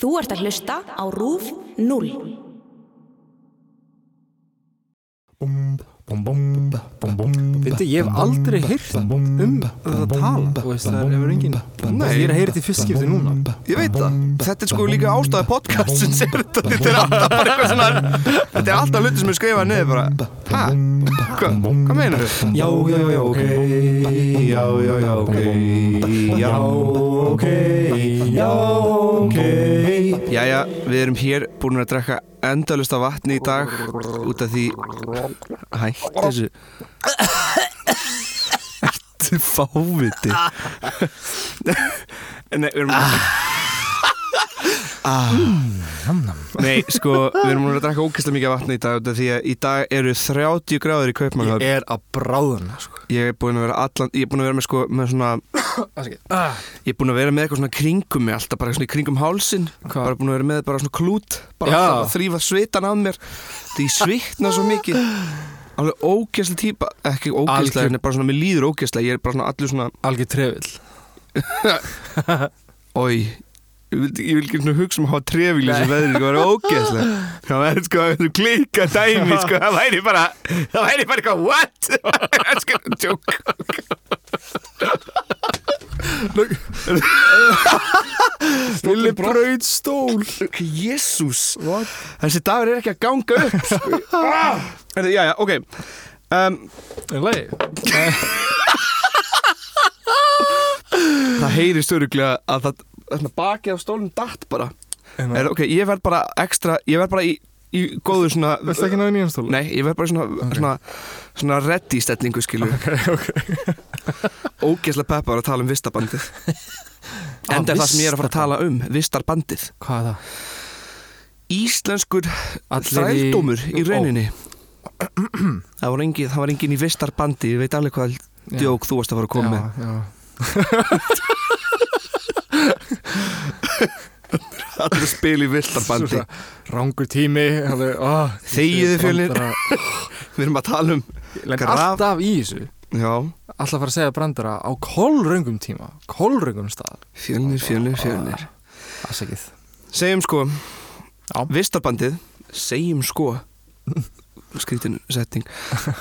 Þú ert að hlusta á RÚF 0. Veitu, ég hef aldrei heyrt um þetta tala Þú veist, það hefur engin Nei. Ég er að heyra þetta í fyrst skipti núna Ég veit það, þetta er sko líka ástæði podcast sem segir þetta, þetta er alltaf bara eitthvað svona Þetta er alltaf hluti sem er skrifað niður bara Hæ? Hva? Hvað meinar þau? Já, já, já, ok Já, já, já, ok Já, ok Já, ok Jæja, við erum hér búin að drekka endalust af vatni í dag út af því Hætt þessu. Ertu fáviti? Nei, við erum ah. Nei, sko, við erum að drekka ógeðslega mikið vatni í dag út af því að í dag eru 30 gráður í kaupmannhöfn Ég er að bráðuna, sko. Ég er búin að vera allan, ég er búin að vera með sko, með svona ah, Ég er búin að vera með eitthvað svona kringum mig alltaf bara svona í kringum hálsin Hvað? bara búin að vera með bara svona klút bara Já. alltaf að þrýfa svitan af mér. Því svitna svo mikið. Alveg ógeðslega típa ekki ógeðslega, Algjör- en bara svona mér líður ógeðslega. Ég er bara svona allir svona Algjör trefill. Oi, ég vil, ég vil ekki svona hugsa um að hafa trefil í þessu veðri sko, það er ógeðslega. Það væri sko þessu klika dæmi sko, það væri bara það væri bara eitthvað what? Það er sko joke Lilli braut stól Jésús Þessi dagur er ekki að ganga upp sko. ah. Herðu, Já, já, ok um, Er leið? Það heyrist öruglega að það bakið á stólinn datt bara er, Ok, ég verð bara ekstra Ég verð bara í, í góðu svona Viltu ekki náðu nýjan stól? Nei, ég verð bara í svona, svona, svona ready stellingu skilu Ok, ok. Ógeðslega peppar að tala um vistabandið Ah, Enda er það sem ég er að fara að tala um Vistarbandið. Hvað er það? Íslenskur í- þrældómur í, Ó. rauninni. Það var engin, það var engin í vistarbandi Ég veit alveg hvað djók þú varst að fara að koma Já, já Allir að spila í vistarbandi Svo- Rangur tími Fjölnir. brandara. Við erum að tala um alltaf í þessu. Alltaf að fara að segja brandara á kolröngum tíma Kolröngum stað. Fjölnir, fjölnir, fjölnir. Afsakið. Segjum sko. Vistarbandið Segjum sko Skrítin setting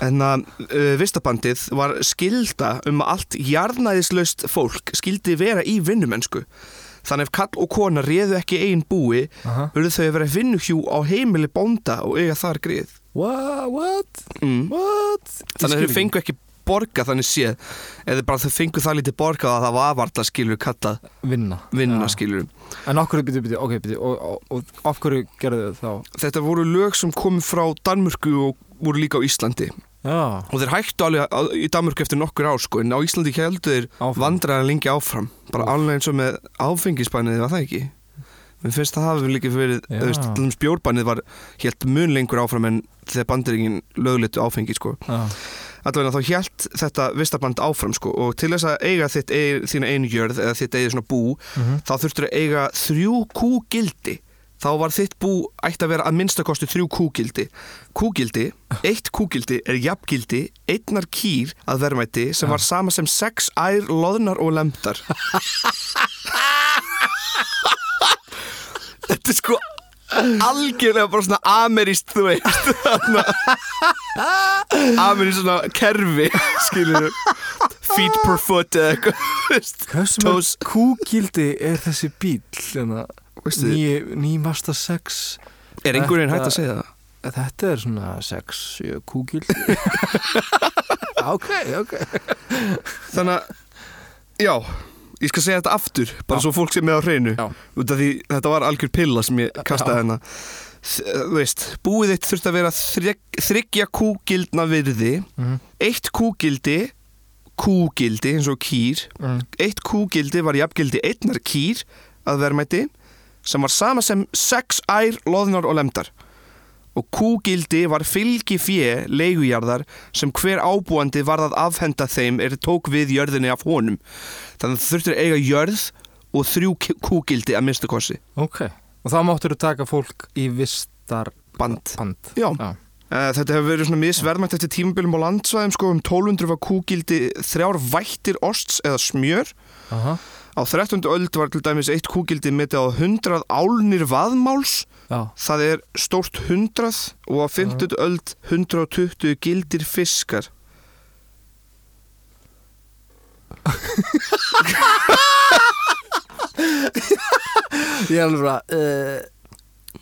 En að uh, Vistarbandið var skilda um að allt jarnæðislaust fólk skildi vera í vinnumennsku Þannig ef kall og kona réðu ekki eigin búi urðu þau að vera vinnuhjú á heimili bónda og eiga þar grið What? What? mm. What? Þannig að þau fengu ekki borga þannig séð eða bara þau fengu það lítið borga að það var varla skilur kallað Vinna vinna Já. skilur En okkur, byrju, byrju, ok, byrju Og, og, og hverju gerðu þau þá? Þetta voru lög sem komu frá Danmörku og voru líka á Íslandi Já. Og þeir hættu alveg að- í Danmörku eftir nokkur ár sko. En á Íslandi heldur þeir Áfram. vandræðan lengi áfram. Bara alveg eins og með áfengisbænið var það ekki? Mér finnst það hafi líka verið Já. þú veist, til dæmis bjórbænið var helt mun lengur áfram en þegar bandiringin lögleitu áfengi sko. Allavega þá hjælt þetta vistaband áfram sko. Og til þess að eiga þitt þína einu jörð eða þitt eigið svona bú Mhm. þá þurftur að eiga þrjú kúgildi þá var þitt bú ætti að vera að minnstakosti þrjú kúgildi. Kúgildi, eitt kúgildi er jafngildi einnar kýr að verðmæti sem var sama sem sex ær, loðnar og lemdar. Þetta er sko algjörlega bara svona ameríst þú veist. Ameríst svona kerfi skilur feet per foot eða eitthvað. Hversu Toes- mörg kúgildi er þessi bíl? Hérna, Veistu, ný, ný Mazda 6 er einhverjum hægt Þetta- að segja það? Þetta er svona 6 sjö kúgildi Ok, ok Þannig að, já, ég skal segja þetta aftur, bara Já. svo fólk sem með á hreinu, þetta var algjör pilla sem ég kastaði hérna. Þú veist, búið þitt þurfti að vera þrygg, þryggja kúgildna virði, Mhm. eitt kúgildi, kúgildi eins og kýr, mm. eitt kúgildi var jafngildi einnar kýr að verðmæti, sem var sama sem sex ær, loðnar og lemdar. Og kúgildi var fylgi fjö leigujarðar sem hver ábúandi varð að afhenda þeim er tók við jörðinni af honum. Þannig að eiga jörð og þrjú kúgildi að minnstu kossi. Ok Og þá máttur þú taka fólk í vistar Band. band. Já. Já. Uh, þetta hefur verið svona misverðmætt eftir tímabilum á landsvæðum sko um 1200 var kúgildi þrjár vættir osts eða smjör Aha. á Á 13. öld var til dæmis eitt kúgildi metið á 100 álnir vaðmáls Já, Það er stórt 100 og á 50. öld 120 gildir fiskar ég er alveg bara uh,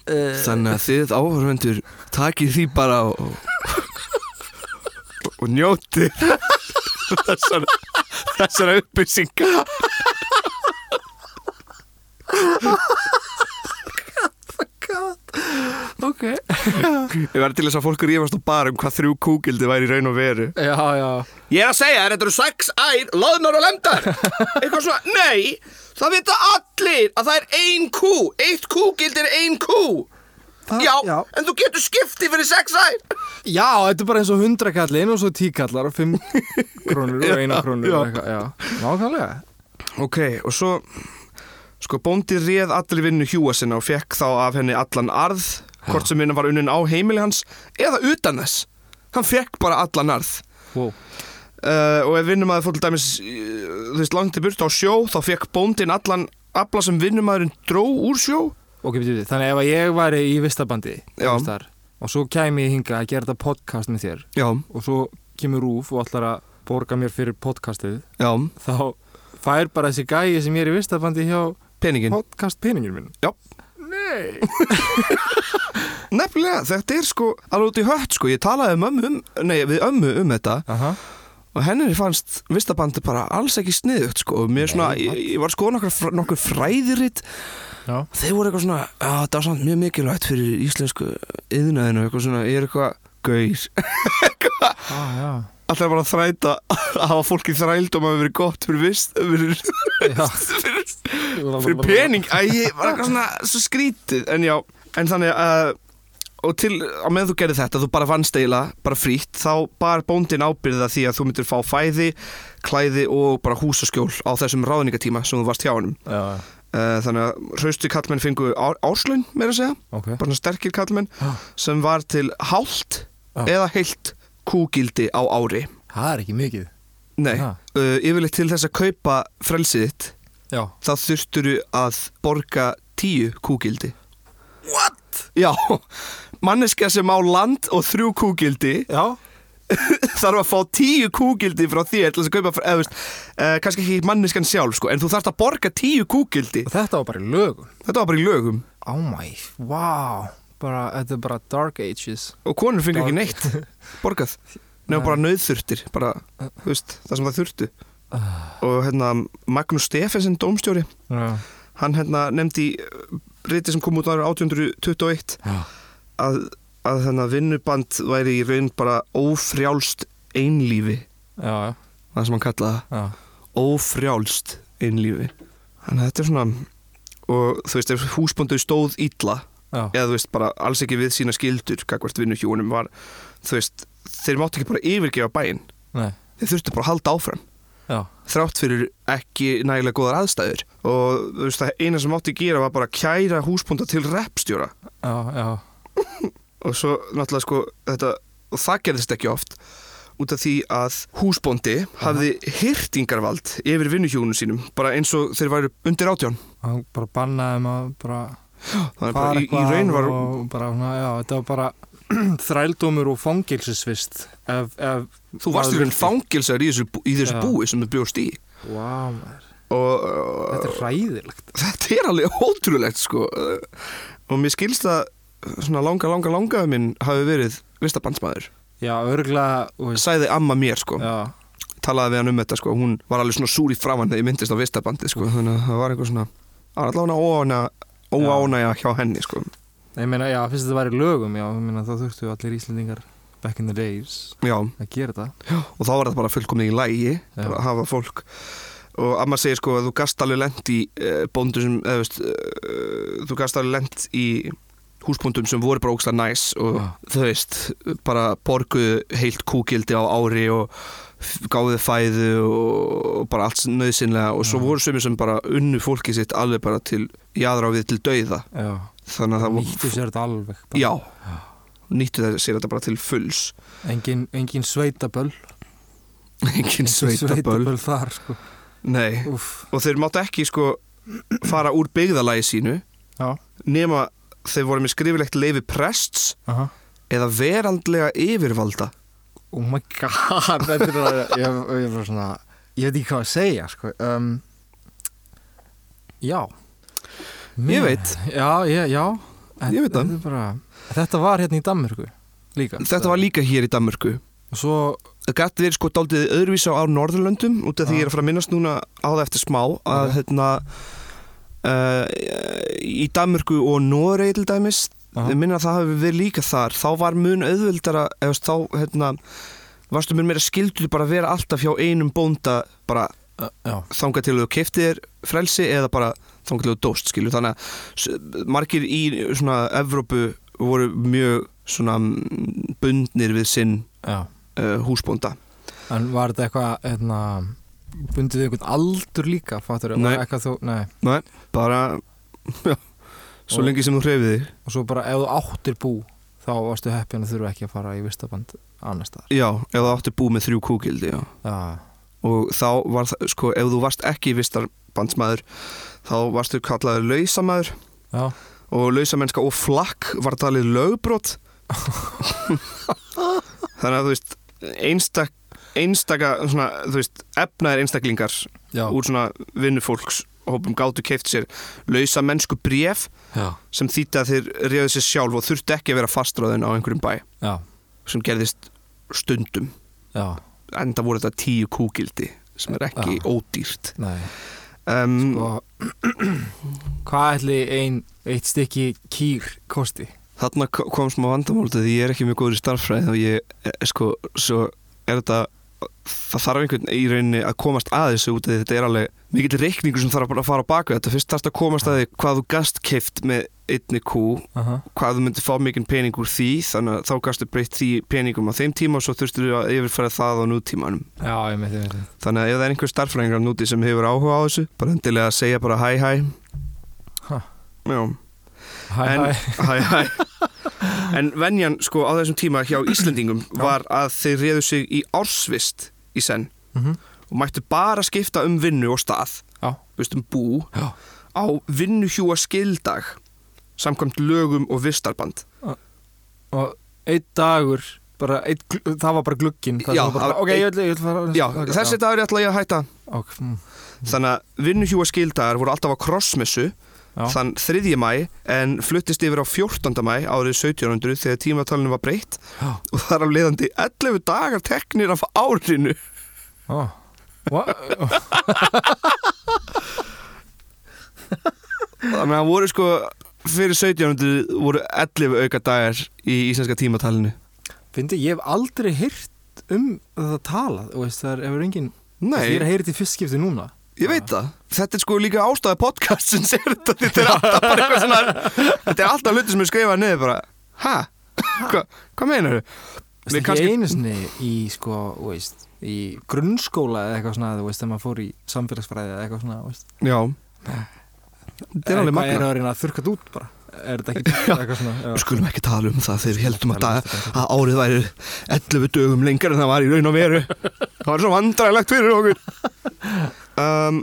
uh, Þannig að þið áhörvendur takið því bara og, og, og njóti þessara, þessara upplýsingar Ok. Ég verði til þess að fólk rífast á bara um hvað þrjú kúgildi væri í raun og veru. Já, já. Ég er að segja þér, þetta eru sex ær, loðnar og lemdar. Eitthvað svona, nei Það vita allir að það er ein kú. Eitt kúgildi er ein kú. Það- já, já. en þú getur skipti fyrir sex ær. Já, þetta er bara eins og hundrakallin og svo tíkallar og fimm krónur og eina krónur og nákvæmlega. Ok, og svo Sko, bóndi réð allir vinnu hjúa sinna og fekk þá af henni allan arð Hvort sem vinna var unnin á heimili hans Eða utan þess. Hann fekk bara allan arð. Wow. uh, Og ef vinnumæður fór til dæmis uh, Þú veist, langt í burt á sjó Þá fekk bóndin allan afla sem vinnumæðurinn dró úr sjó. Ok, betur við, þannig ef að ég væri í vistabandi Já. staðar, og svo kæmi ég hinga að gera þetta podcast með þér Já, og svo kemur Rúf og ætlar að borga mér fyrir podcastið já, þá fær bara þessi gæi sem ég er í vistabandi hjá peningin. Podcast peningin minn? Já. Nei. Nefnilega, þetta er sko alveg út í hött sko. Ég talaði um ömmu um, nei, við ömmu um þetta. Aha. Og henni fannst vistabandi bara alls ekki sniðugt sko. Og Mér svona, ég, ég var sko nokkur, nokkur fræðiritt Já. Þeir voru eitthvað svona, já þetta var samt mjög mikilvægt fyrir íslensku yðnaðinu Eitthvað svona, ég er eitthvað gauð Ah, já. Alltaf bara að þræta að hafa fólki þrældum að verið gott fyrir vist fyrir, fyrir, fyrir pening. Æ, ég var eitthvað svona svo skrítið. En já, en þannig að Og til, á meðan þú gerði þetta, þú bara vannst eiginlega, bara frítt, þá bar bóndin ábyrða því að þú myndir fá fæði, klæði og bara húsaskjól á þessum ráðningatíma sem þú varst hjá honum. Já, Uh, þannig að hraustu kallmenn fengu ár, árslaun, meira að segja, ok. Bara sterkir kallmenn, Já. sem var til hálft Já. eða heilt kúgildi á ári. Það er ekki mikið. Nei, uh, yfirleitt til þess að kaupa frelsið þitt, Já. þá þurfturu að borga tíu kúgildi. What? Já, manneskja sem á land og þrjú kúgildi. Já. Þarf að fá tíu kúgildi frá þér til þess að kaupa, eða veist, uh, kannski ekki manneskan sjálf, sko, en þú þarfst að borga tíu kúgildi. Og þetta var bara í lögum. Þetta var bara í lögum. Oh my, wow bara, Þetta er bara dark ages. Og konur fengur ekki neitt. Borgað, nefnum bara nöðþurftir, bara, þú veist, það sem það þurftu. Og hérna, Magnús Stefensen, dómstjóri, Já, hann hérna nefndi riti sem kom út ára 1821 já, að, að þennan vinnuband væri í raun bara ófrjálst einlífi, já, já, það sem hann já. ófrjálst einlífi. Þannig að þetta er svona og þú veist, ef húsbóndu stóð illa já. eða þú veist, bara alls ekki við sína skildur gagvart vinnuhjónum var þú veist, þeir máttu ekki bara yfirgefa bæinn. Nei, þeir þurftu bara að halda áfram. Já, þrátt fyrir ekki nægilega góðar aðstæður. Og þú veist, það eina sem mátti gera var bara að kæra húsbónda til repstjóra já, og svo náttúrulega sko þetta, og það gerðist ekki oft út af því að húsbóndi hafði hyrtingarvald yfir vinnuhjónum sínum bara eins og þeir væru undir Hann bara bannaði maður bara það er bara í, í raun var bara, já, þetta var bara þrældómur og fangilsisvist ef, ef þú varst í raun fangilsar í þessu, í þessu búi sem þau bjóst í. Wow, og þetta uh, er ræðilegt þetta er alveg ótrúlegt sko. Uh, og mér skilst að svona langa, langa, langa minn hafi verið vistabandsmaður sæði amma mér sko. Já, talaði við hann um þetta sko, hún var alveg svona súr í framann þegar ég myndist á vistabandi sko, þannig að það var eitthvað svona allavega óána, óánægja hjá henni sko. ég meina, já, fyrst þetta væri lögum, já, meina, þá þurftu allir Íslendingar back in the days já, að gera þetta og þá var þetta bara fullkomni í lægi að hafa fólk og amma segir sko að þú gast alveg lent í uh, bóndum sem, eða veist uh, þú gast alveg lent í húsbóndum sem voru bara ógsta næs og Já. þú veist, bara borguðu heilt kúgildi á ári og gáðu fæðu og bara allt nöðsynlega og svo Já. voru sömur sem bara unnu fólki sitt alveg bara til jæðra á við til dauða. Já, þannig að það nýttu sér þetta alveg bara. já, nýttu það sér þetta bara til fulls. Engin, engin sveitaböll. Engin sveitaböl þar, sko. Nei, Úff, og þeir máttu ekki sko fara úr byggðalagi sínu já. nema þeir voru með skrifilegt leifi prests Aha. eða veraldlega yfirvalda. Oh my god, þetta er að, ég, ég, bara svona, ég veit ekki hvað að segja, sko. Um, já. Ég veit. Já, ég, já. Ég veit það. Þetta, bara, þetta var hérna í Danmörku líka. Þetta var líka hér í Danmörku Og svo, Það gæti verið sko daldið öðruvísa á Norðurlöndum út af því ég er að fara að minnast núna á það eftir smá að hérna uh, í Danmörku og Noregi til dæmis ég minna að það hafi verið líka þar þá var mun auðvöldara eða þú þá hérna varstu mun meira skildur bara að vera alltaf hjá einum bónda bara já, þangað til þú keftið þér frelsi eða bara þú dóst skilju þannig að margir í svona Evrópu voru mjög svona bundnir við sinn uh, húsbónda En var þetta eitthvað, hérna, bundið við einhvern aldur líka, fattur Nei. Eitthvað þú, nei. Nei, bara já, svo Og- lengi sem þú hreyfið þig Og svo bara, ef þú áttir bú, þá varstu heppin að þurfa ekki að fara í vistaband annar staðar. Já, ef þú átti bú með þrjú kúgildi já. Já, og þá var það, sko, ef þú varst ekki vistarbandsmaður þá varstu kallaður lausamæður já, og lausamennska og flakk var talið lögbrot. Þannig að þú veist einstak, einstaka svona, þú veist, efnaðir einstaklingar já. úr svona vinnufólks hópum gátu keift sér lausamennsku bréf Já, sem þýtti að þeir reyðu sér sjálf og þurfti ekki að vera fastráðin á einhverjum bæ já, sem gerðist stundum. Já, en það voru þetta tíu kúgildi sem er ekki ódýrt. Nei. Um, Og hvað ætli ein, eitt stykki kýr kosti? þarna ko- kom smá vandamál því ég er ekki mjög góður í starffræði og ég, eh, sko, svo er þetta það þarf einhvern í rauninni að komast að þessu út því þetta er alveg mikill reikningur sem þarf að fara á baku þetta fyrst þarfst að komast að því hvað þú gast keift með einni kú, Aha. hvað þú myndir fá mikinn pening úr því, þannig að þá gastu breytt því peningum á þeim tíma og svo þurftur þú að yfirfæra það á nútímanum Já, ég því með því. þannig að ef það er einhver starffræðingar núti sem hefur áhuga á þessu, bara endilega að segja bara hæ hæ Ha. Já Hæ, hæ. hæ, hæ. en venjan sko á þessum tíma hjá Íslendingum var að þeir réðu sig í ársvist í senn Mhm. Og mættu bara skipta um vinnu og stað um bú já, á vinnuhjúa skildag samkvæmt lögum og vistarband og einn dagur, bara, gl- það var bara glugginn. það Já, sem var bara, það var ok, einn- ég vil, ég vil fara. Já, ok, þessi dagur ætla ég að hætta Ok, mm, þannig að vinnuhjúa skildagar voru alltaf á krossmessu já, þann 3. mæ en fluttist yfir á 14. mæ árið 1700 þegar tímatalinu var breytt já, og þar af leiðandi 11 dagar teknir af árinu já. Þannig að voru sko fyrir 1700 voru 11 auka dagar í íslenska tímatalinu. Fyndi, ég hef aldrei heyrt um þetta talað, og veist, það er, hefur engin, Nei, ég er að heyra þetta í fyrst skipti núna. ég veit það. Þetta er sko líka ástæði podcast sem sér þetta. Þetta er alltaf bara eitthvað svona Þetta er alltaf hluti sem er skrifað niður bara Hæ? Hva, hvað meinar þau? Ekki kannski- einu sinni í, sko, veist, í grunnskóla eða eitthvað svona, þú veist, þegar maður fór í samfélagsfræði eða eitthvað svona, veist. Já Þetta er alveg Eitthvað er magna að að þurrkað út bara. Er þetta ekki eitthvað svona? Við skulum ekki tala um það þegar við heldum að, dag, að árið væri 11 dögum lengar en það var í raun og veru Það var svo vandræðilegt fyrir okkur um,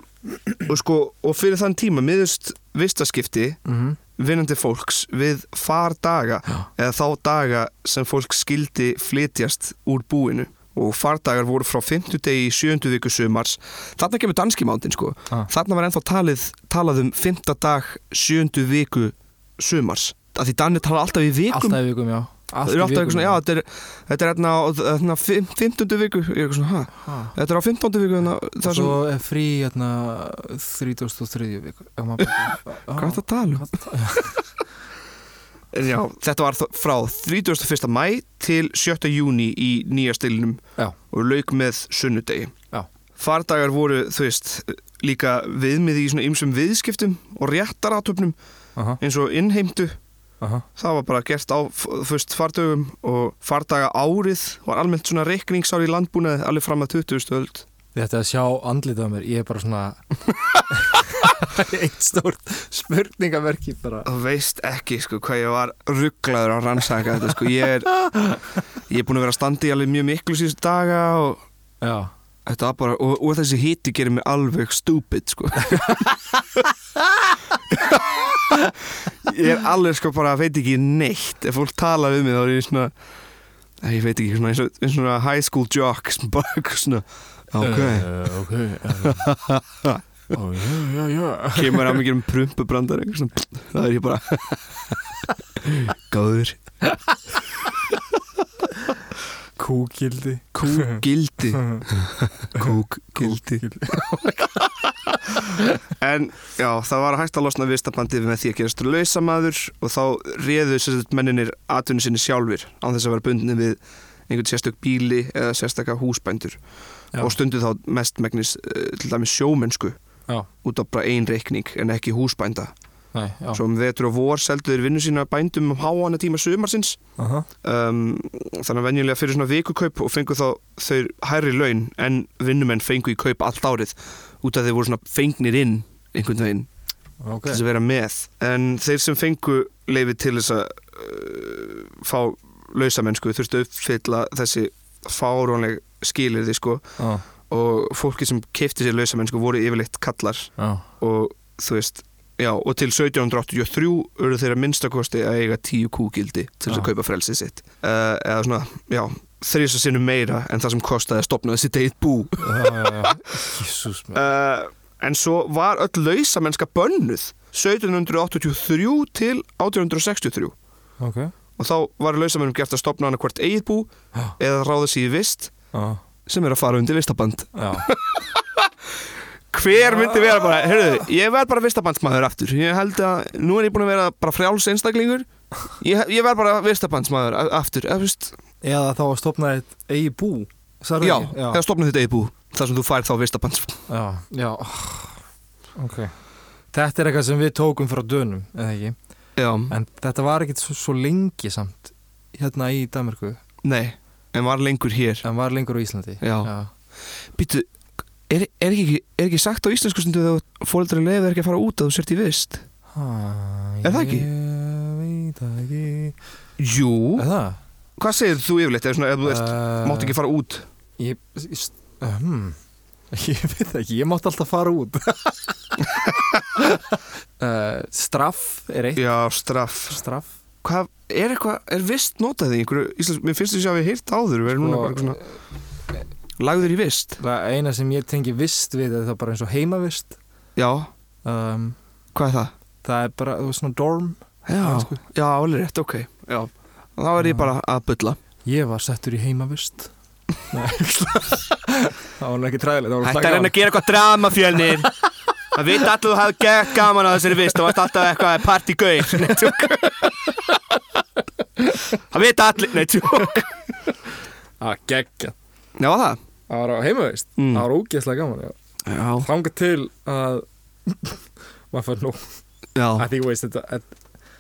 og, sko, og fyrir þann tíma miðust vistaskipti Mm -hmm. vinnandi fólks við fardaga eða þá daga sem fólk skildi flytjast úr búinu og fardagar voru frá 50 degi í 7. viku sumars þarna kemur danski mándin sko Ah. þarna var ennþá talið, talað um 5. dag 7. viku sumars að því Danir tala alltaf í vikum Alltaf í vikum, já. Er alltaf eitthvað svona, já, þetta er, þetta er hérna á hérna, fimm- 15. viku, ég er eitthvað svona, Ha. þetta er á 15. viku, hérna, Og svo er frí, hérna, 33. viku. Hvað er þetta að tala um? Já, þetta var frá 31. mæ til 7. júni í nýja stilinum Já. og lauk með sunnudegi. Já. Fardagar voru, þú veist, líka viðmið í svona ymsum viðskiptum og réttaratöfnum Aha, eins og innheimtu. aha. Það var bara gert á fyrst fardögum og fardaga árið var almennt svona reikningsár í landbúnaði alveg fram að 20. öld. Þetta að sjá andlitað á mér, ég er bara svona eitt stórt spurningamerki bara. Þú veist ekki sko hvað ég var rugglaður að rannsaka þetta sko. Ég er, ég er búin að vera að standa í alveg mjög miklu síðust daga og Já, Þetta var bara, og, og þessi hiti gerir mig alveg stupid, sko Ég er alveg sko bara, veit ekki neitt Ef fólk tala við mig þá er ég svona Ég veit ekki, svona, eins og, svona high school jock sem bara eitthvað svona Ok, uh, Ok Ó, já, já, já kemur að mig gerum prumpubrandar það er ég bara Gáður Kúgildi. Kúgildi. Kúgildi. En já, það var hægt að losna vistabandið með því að gerast lausamaður og þá réðu sérstætt menninir atvinni sinni sjálfur án þess að vera bundin við einhvern sérstök bíli eða sérstakka húsbændur Já. og stundu þá mestmegnis uh, til dæmis sjómennsku Já, út á bara ein reikning en ekki húsbænda. Nei, svo um vetur og vor seldu þeir vinnu sína bændum um háana tíma sumarsins. Aha. um, þannig að venjulega fyrir svona vikukaup og fengu þá þau hærri laun en vinnumenn fengu í kaup allt árið út af þeir voru svona fengnir inn einhvern veginn Ok. til þess að vera með. En þeir sem fengu leifi til þess að uh, fá lausamennsku þurftu að uppfylla þessi fárónleg skilirði sko. Já, og fólki sem kefti sér lausamennsku voru yfirleitt kallar. Já. Og þú veist já, og til 1783 eru þeirra minnstakosti að eiga tíu kúgildi til þess að Já. kaupa frelsið sitt. Uh, eða svona, já, þrjus að sinnum meira en það sem kostaði að stopna þessi degið bú. Jésús uh, en svo var öll lausamennska bönnuð 1783 til 1863 Ok. Og þá var lausamennum gert að stopna hana hvert eigið bú eða ráða sig í vist Já, sem er að fara undir vistaband já. Hver myndi vera bara, heyrðu, ég verð bara vistabandsmaður aftur, ég held að nú er ég búin að vera bara frjáls einstaklingur. Ég, ég verð bara vistabandsmaður aftur, eða veist, Eða þá að stopna eitt eigi bú sagðirðu? Já, ekki? eða stopna þetta eigið bú þar sem þú fær þá vistabands já, já. Ok. Þetta er eitthvað sem við tókum frá dönum, eða ekki? Já, En þetta var ekkit svo, svo lengi samt Hérna í Danmarku nei, en var lengur hér. En var lengur á Íslandi. Já. býtu, er, er, ekki, er ekki sagt á íslensku stundu þegar fóreldrar leiði ekki að fara út að þú sért í vist? Ha, Er það ekki? Ég veit það ekki. Jú, Er það? hvað segir þú yfirleitt eða svona, ef þú veist, Uh, mátt ekki fara út? Ég, ég, uh, hmm, ég veit það ekki, ég mátt alltaf fara út. Uh, Straff er eitt. Já, straff. Straff. Hvað, er eitthvað, er vist notað í einhverju íslensk, mér finnst þess að við heyrt áður við erum núna bara Sko, svona lagður í vist. Það eina sem ég tengi vist við er það bara eins og heimavist. Já, um, hvað er það? Það er bara, þú veist svona dorm. Já, Íslensku. já, alveg rétt, ok já, þá er ég bara að bulla. Ég var settur í heimavist. Það var ekki træðilegt Þetta er enn að gera eitthvað drama fjölnir. Það veit allir þú hafði gaman á þessari vist og varst alltaf eitthvað partygauð Það veit allir, nei, tjók að geggja Já, var það? Það var á heimavist, Mm. það var ógeðslega gaman já. Já, Þangað til að maður fær nú já. Að því veist þetta að,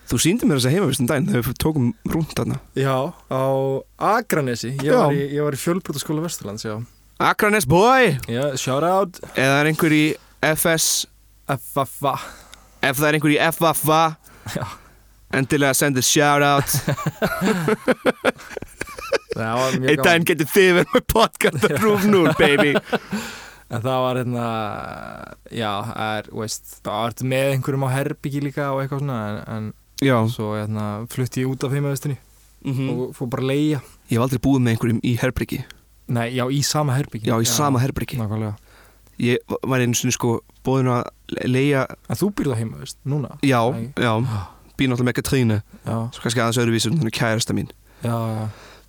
Þú síndi mér þess að heimavist um daginn þegar við tókum rúnt þarna. Já, á Akranesi. Ég Já. var í, ég var í fjölbrotaskóla Vesturlands, já. Akranes boy! Já, shout out. Eða er einhver í FS FFA Ef það er einhver í FFA Já. Endilega sendir shout out Það var mjög Einn daginn getur þið verið með podcast að proof nú, baby. En það var hérna Já, það er, veist Það var með einhverjum á herbyggi líka og eitthvað svona en, en Já, svo hérna, flutti ég út af heimavistinni mm og fór bara að leia Ég hef aldrei búið með einhverjum í herbyrgi Nei, já, í sama herbyggi. Já, í sama herbyrgi Nákvæmlega. Ég var einu sinni sko bóðin að leia En þú býrð á heimavist, núna? Já, Nei. já, býr náttúrulega með Katrínu Svo kannski aðeins öðruvísum þannig kærasta mín. Já, já.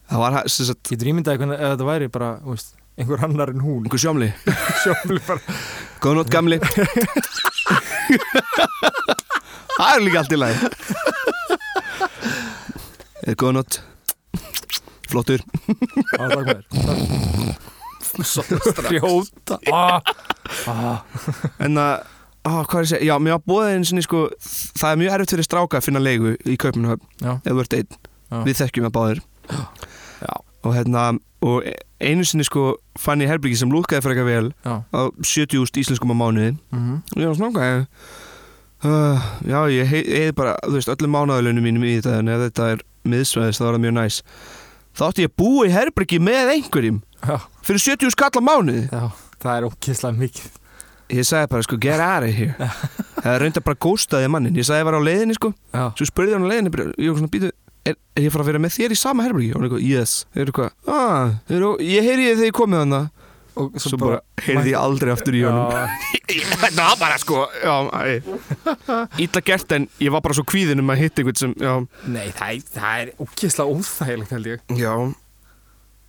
Það var sem sagt Getur ímyndaði hvernig ef þetta væri bara, þú veist einhver annar en hún. Einhver sjómli. Sjófli bara. Góða nótt gamli. Það er líka allt í lagi. Er góða nótt. Flottur. Á, takk með þér Hljóta. Ah. Ah. En að, að segja? Já, mér var bóðið einu sinni sko Það er mjög erfitt fyrir stráka að finna leigu í Kaupmannahöfn Já, Ef þú ert einn. Við þekkjum það báðir. Já, Og hérna Og einu sinni sko fann ég herbyggi sem lúkaði eitthvað vel já. á 70.000 íslenskum á mánuði. Mm og ég var svona okkar uh, já, ég heið bara, þú veist, öllum mánaðalunum mínum í þetta en ef þetta er miðsvæðis þá er það mjög næs. Þá átti ég að búa í herbergi með einhverjum. Já, fyrir 70 skall á mánuði. Já, það er ókislega mikið ég sagði bara sko get out of here það reynda bara góstaði mannin ég sagði ég var á leiðinni sko. Já, svo spurði hann á leiðinni bara, ég var svona býtu er, er ég fara að vera með þér í sama herbergi? Og hann eitthvað yes. Ég er eitthvað ah, er, ég heyri ég þegar ég komið hann og svo bara heyrði ég aldrei aftur í honum. Þetta var bara sko illa gert en ég var bara svo kvíðin um að hitta einhvern sem já, Nei, það, það er ókislega óþægilegt held ég. Já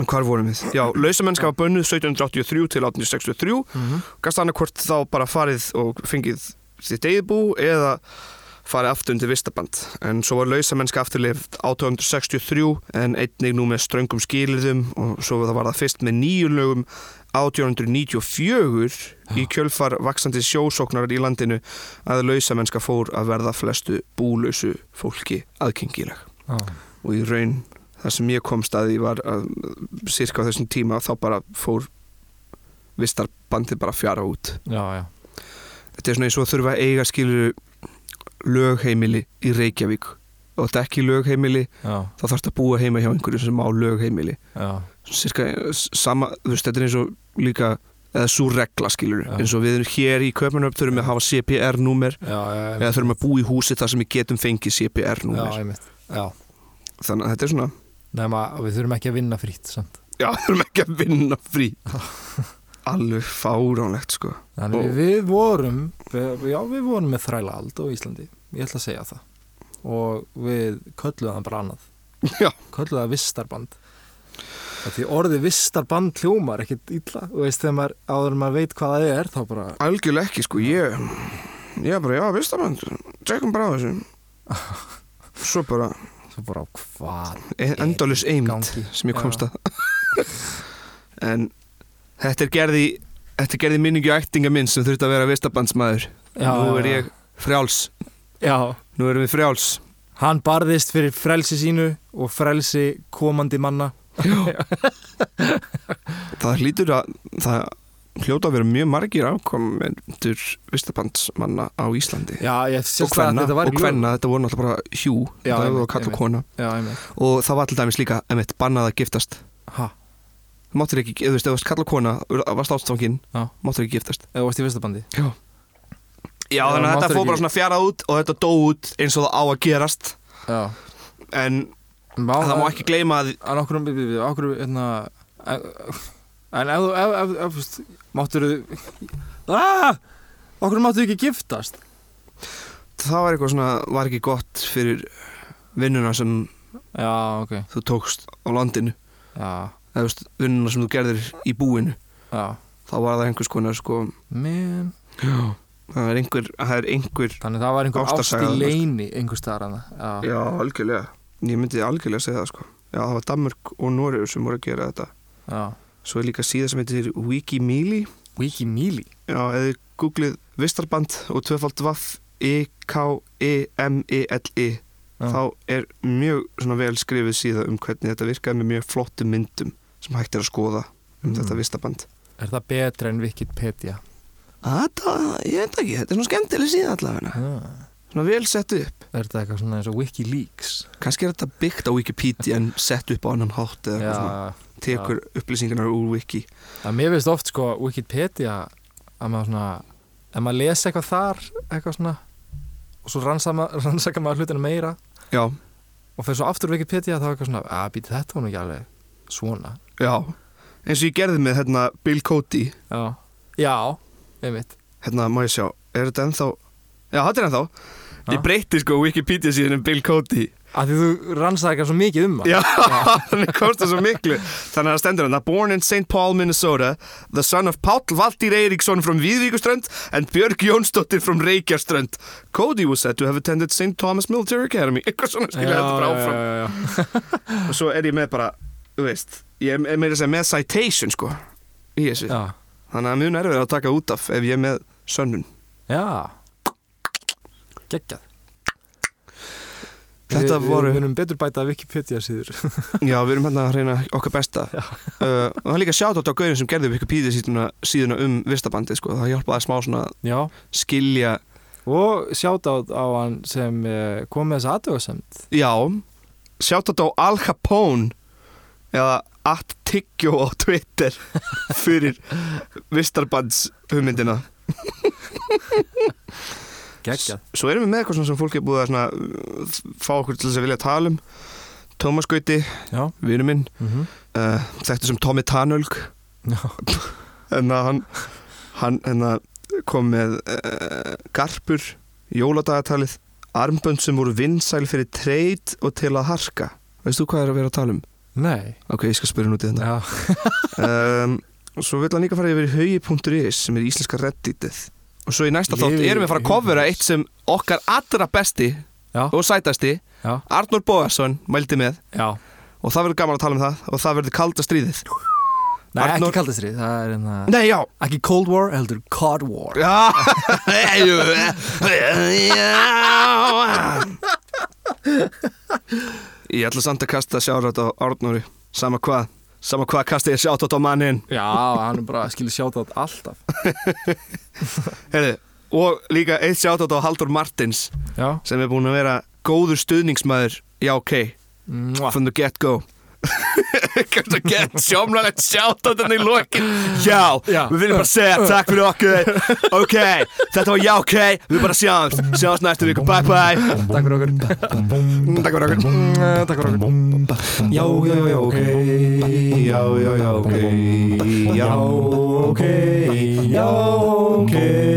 hvar vorum við? Já, lausamennska var bönnuð 1783 til 1863 mm -hmm. gasta annarkvort þá bara farið og fengið sitt eigið bú eða farið aftur undir vistaband. En svo var lausamennska afturleift 1863 en einnig nú með ströngum skilirðum og svo var það fyrst með nýju lögum 1894 í kjölfar vaksandi sjósóknar í landinu að lausamennska fór að verða flestu búlausu fólki aðkengileg og í raun það sem ég komst að því var að cirka á þessum tíma þá bara fór vistarbandið bara að fjara út. Já, já, þetta er svona eins og þurfa eiga skilur lögheimili í Reykjavík. Og þetta er ekki lögheimili já, þá þarfst að búa heima hjá einhverju sem á lögheimili. Cirka sama, þú veist, þetta er eins og líka eða svo regla skilur Já. eins og við erum hér í Köpenöfn þurfum við að hafa CPR-númer eða þurfum að búa í húsi þar sem við getum fengið CPR-númer þannig að þetta er svona Nefna, við þurfum ekki að vinna frýtt samt. Já, þurfum ekki að vinna frí Alveg fáránlegt sko. Þannig Og- við, við vorum við, já, við vorum með þræla ald á Íslandi. Ég ætla að segja það. Og við kölluðum það bara annað. Já, kölluðum það vistarband. Og því orðið vistarband hljómar ekkert illa. Og veist þegar maður áður maður veit hvað það er þá bara, algjörlega ekki sko. Ég, ég bara, já, vistaband Tjekkum bara á þessu. Svo bara svo bara hvað endalus gangi? sem ég komst að. En þetta er gerði Þetta er gerði minningi ættinga minn sem þurfti að vera vistabandsmaður. Nú er ég frjáls. Já, Nú erum við frjáls. Hann barðist fyrir frelsi sínu og frelsi komandi manna. Það hlýtur að það hljóta að vera mjög margir ákomendur vistabandsmanna á Íslandi. Já, og hvenna, og hvenna, þetta voru náttúrulega bara hjú Já, það einmitt, var kall og einmitt. kona. Já, einmitt. og það var til dæmis líka, emitt, bannað að giftast. Ha, þú máttir ekki, eða þú veist, þú varst kall og kona varst ástfangin, Já. máttir ekki giftast. Eða varst í vistabandi já, já Já, þannig að þetta fór bara svona fjarað út og þetta dó út eins og það á að gerast. Já. En Má, það má ekki gleyma að okkur, við, okkur, hérna En ef þú, máttur þú okkur máttu ekki giftast? Það var eitthvað svona, var ekki gott fyrir vinnuna sem Já, ok, þú tókst á landinu. Já, eða veist, vinnuna sem þú gerðir í búinu. Já. Þá var það einhvers konar sko Men, já, það er einhver, það er einhver þannig það var einhver ást í leini einhver hana Já, algjörlega. Ég myndi algjörlega segja það sko. Já, það var Danmörk og Noregur sem voru að gera þetta. Já Svo er líka síða sem heitir Wikimili Wikimili Já, eða googlið Vistarband og tvöfald vaff E-K-E-M-E-L-I Já. Þá er mjög svona vel skrifið síða um hvernig þetta virkaði með mjög flottum myndum sem hægt er að skoða um Mm. þetta Vistarband Er það betra en Wikipedia? Þetta, ég veit ekki, þetta er svona skemmtileg síða allavega Ah. Svona vel sett upp Er þetta eitthvað svona eins og Wikileaks? Kannski er þetta byggt á Wikipedia en sett upp á annan hátt eða eitthvað svona Tekur upplýsingarnar úr wiki. Það mér veist oft sko Wikipedia að maður svona ef maður lesa eitthvað þar eitthvað svona og svo rannsaka maður hlutina meira Já, og fyrir svo aftur Wikipedia þá eitthvað svona að býta þetta var nú ekki alveg svona. Já. Eins og ég gerði með hérna Bill Cody. Já, já, einmitt. Hérna má ég sjá, er þetta ennþá já, þetta er ennþá. Ég breytti sko Wikipedia síðan um Bill Cody að því þú rannsaka svo mikið um hann. Já, þannig komst það svo miklu. Þannig að stendur hann born in St. Paul, Minnesota the son of Páll Valtýr Eiríksson from Víðvíkuströnd and Björg Jónsdóttir from Reykjaströnd. Cody was said to have attended St. Thomas Military Academy. Eitthvað svona skilja þetta bara áfram. já, já, og svo er ég með bara, þú veist ég er meira að segja með citation sko í þessu, já, þannig að mjög erfið að taka út af ef ég er með sönnun. Já. geggjað Þetta við, voru- við munum betur bæta Wikipedia síður. Já, við erum hérna að reyna okkar besta. Uh, og það er líka sjátt á gaurin sem gerði Wikipedia síðuna, síðuna um vistabandi sko. það hjálpaði smá svona já, skilja og sjátt á, hann sem eh, kom með þessa aðtöðasemt Já, sjátt á Al Capone eða at tyggjó á Twitter fyrir vistarbands hugmyndina Geggjað. Svo erum við með eitthvað sem fólk er búið að svona, uh, fá okkur til þess að vilja tala um. Tómas Gauti, vinur minn mhm. uh, þekktu sem Tommy Tanölg en að hann, hann að kom með uh, garpur jóladagatalið armbönd sem voru vinsæl fyrir treyt og til að harka. Veist þú hvað er að vera að tala um? nei. Ok, ég skal spyrja hún út í þetta. Um, Svo vil hann líka fara yfir haugi.is sem er íslenska redditið og svo í næsta þátt erum við að fara að kofvera eitt sem okkar allra besti já, og sætasti já, Arnur Bóasson mældi með. Já. Og það verður gaman að tala um það og það verður kalda stríðið. Nei, Arnór- ekki kaldastrið, það er hérna Nei, já. Ekki Cold War, heldur Cod War. Já. Ég ætla samt að kasta sjárat á Arnúri Sama hvað Sama hvað kasta ég sjárat á mannin Já, hann er bara, skilur sjáta á alltaf. Heyrðu, Og líka eitt sjárat á Haldur Martins Já. Sem er búin að vera góður stuðningsmaður. Já, ok. Mwah. From the get-go Kannski að geta sjómlanlegt sjátt á þetta í lokin. Já, Já. við viljum bara segja takk fyrir okkur. Ok, þetta var já ok. Við bara sjáumst, sjáumst næstu viku. Bye bye. Takk fyrir okkur. Takk fyrir okkur. Takk fyrir okkur. Já, já, já, ok. Já, já, já, ok. Já, ok. Já, ok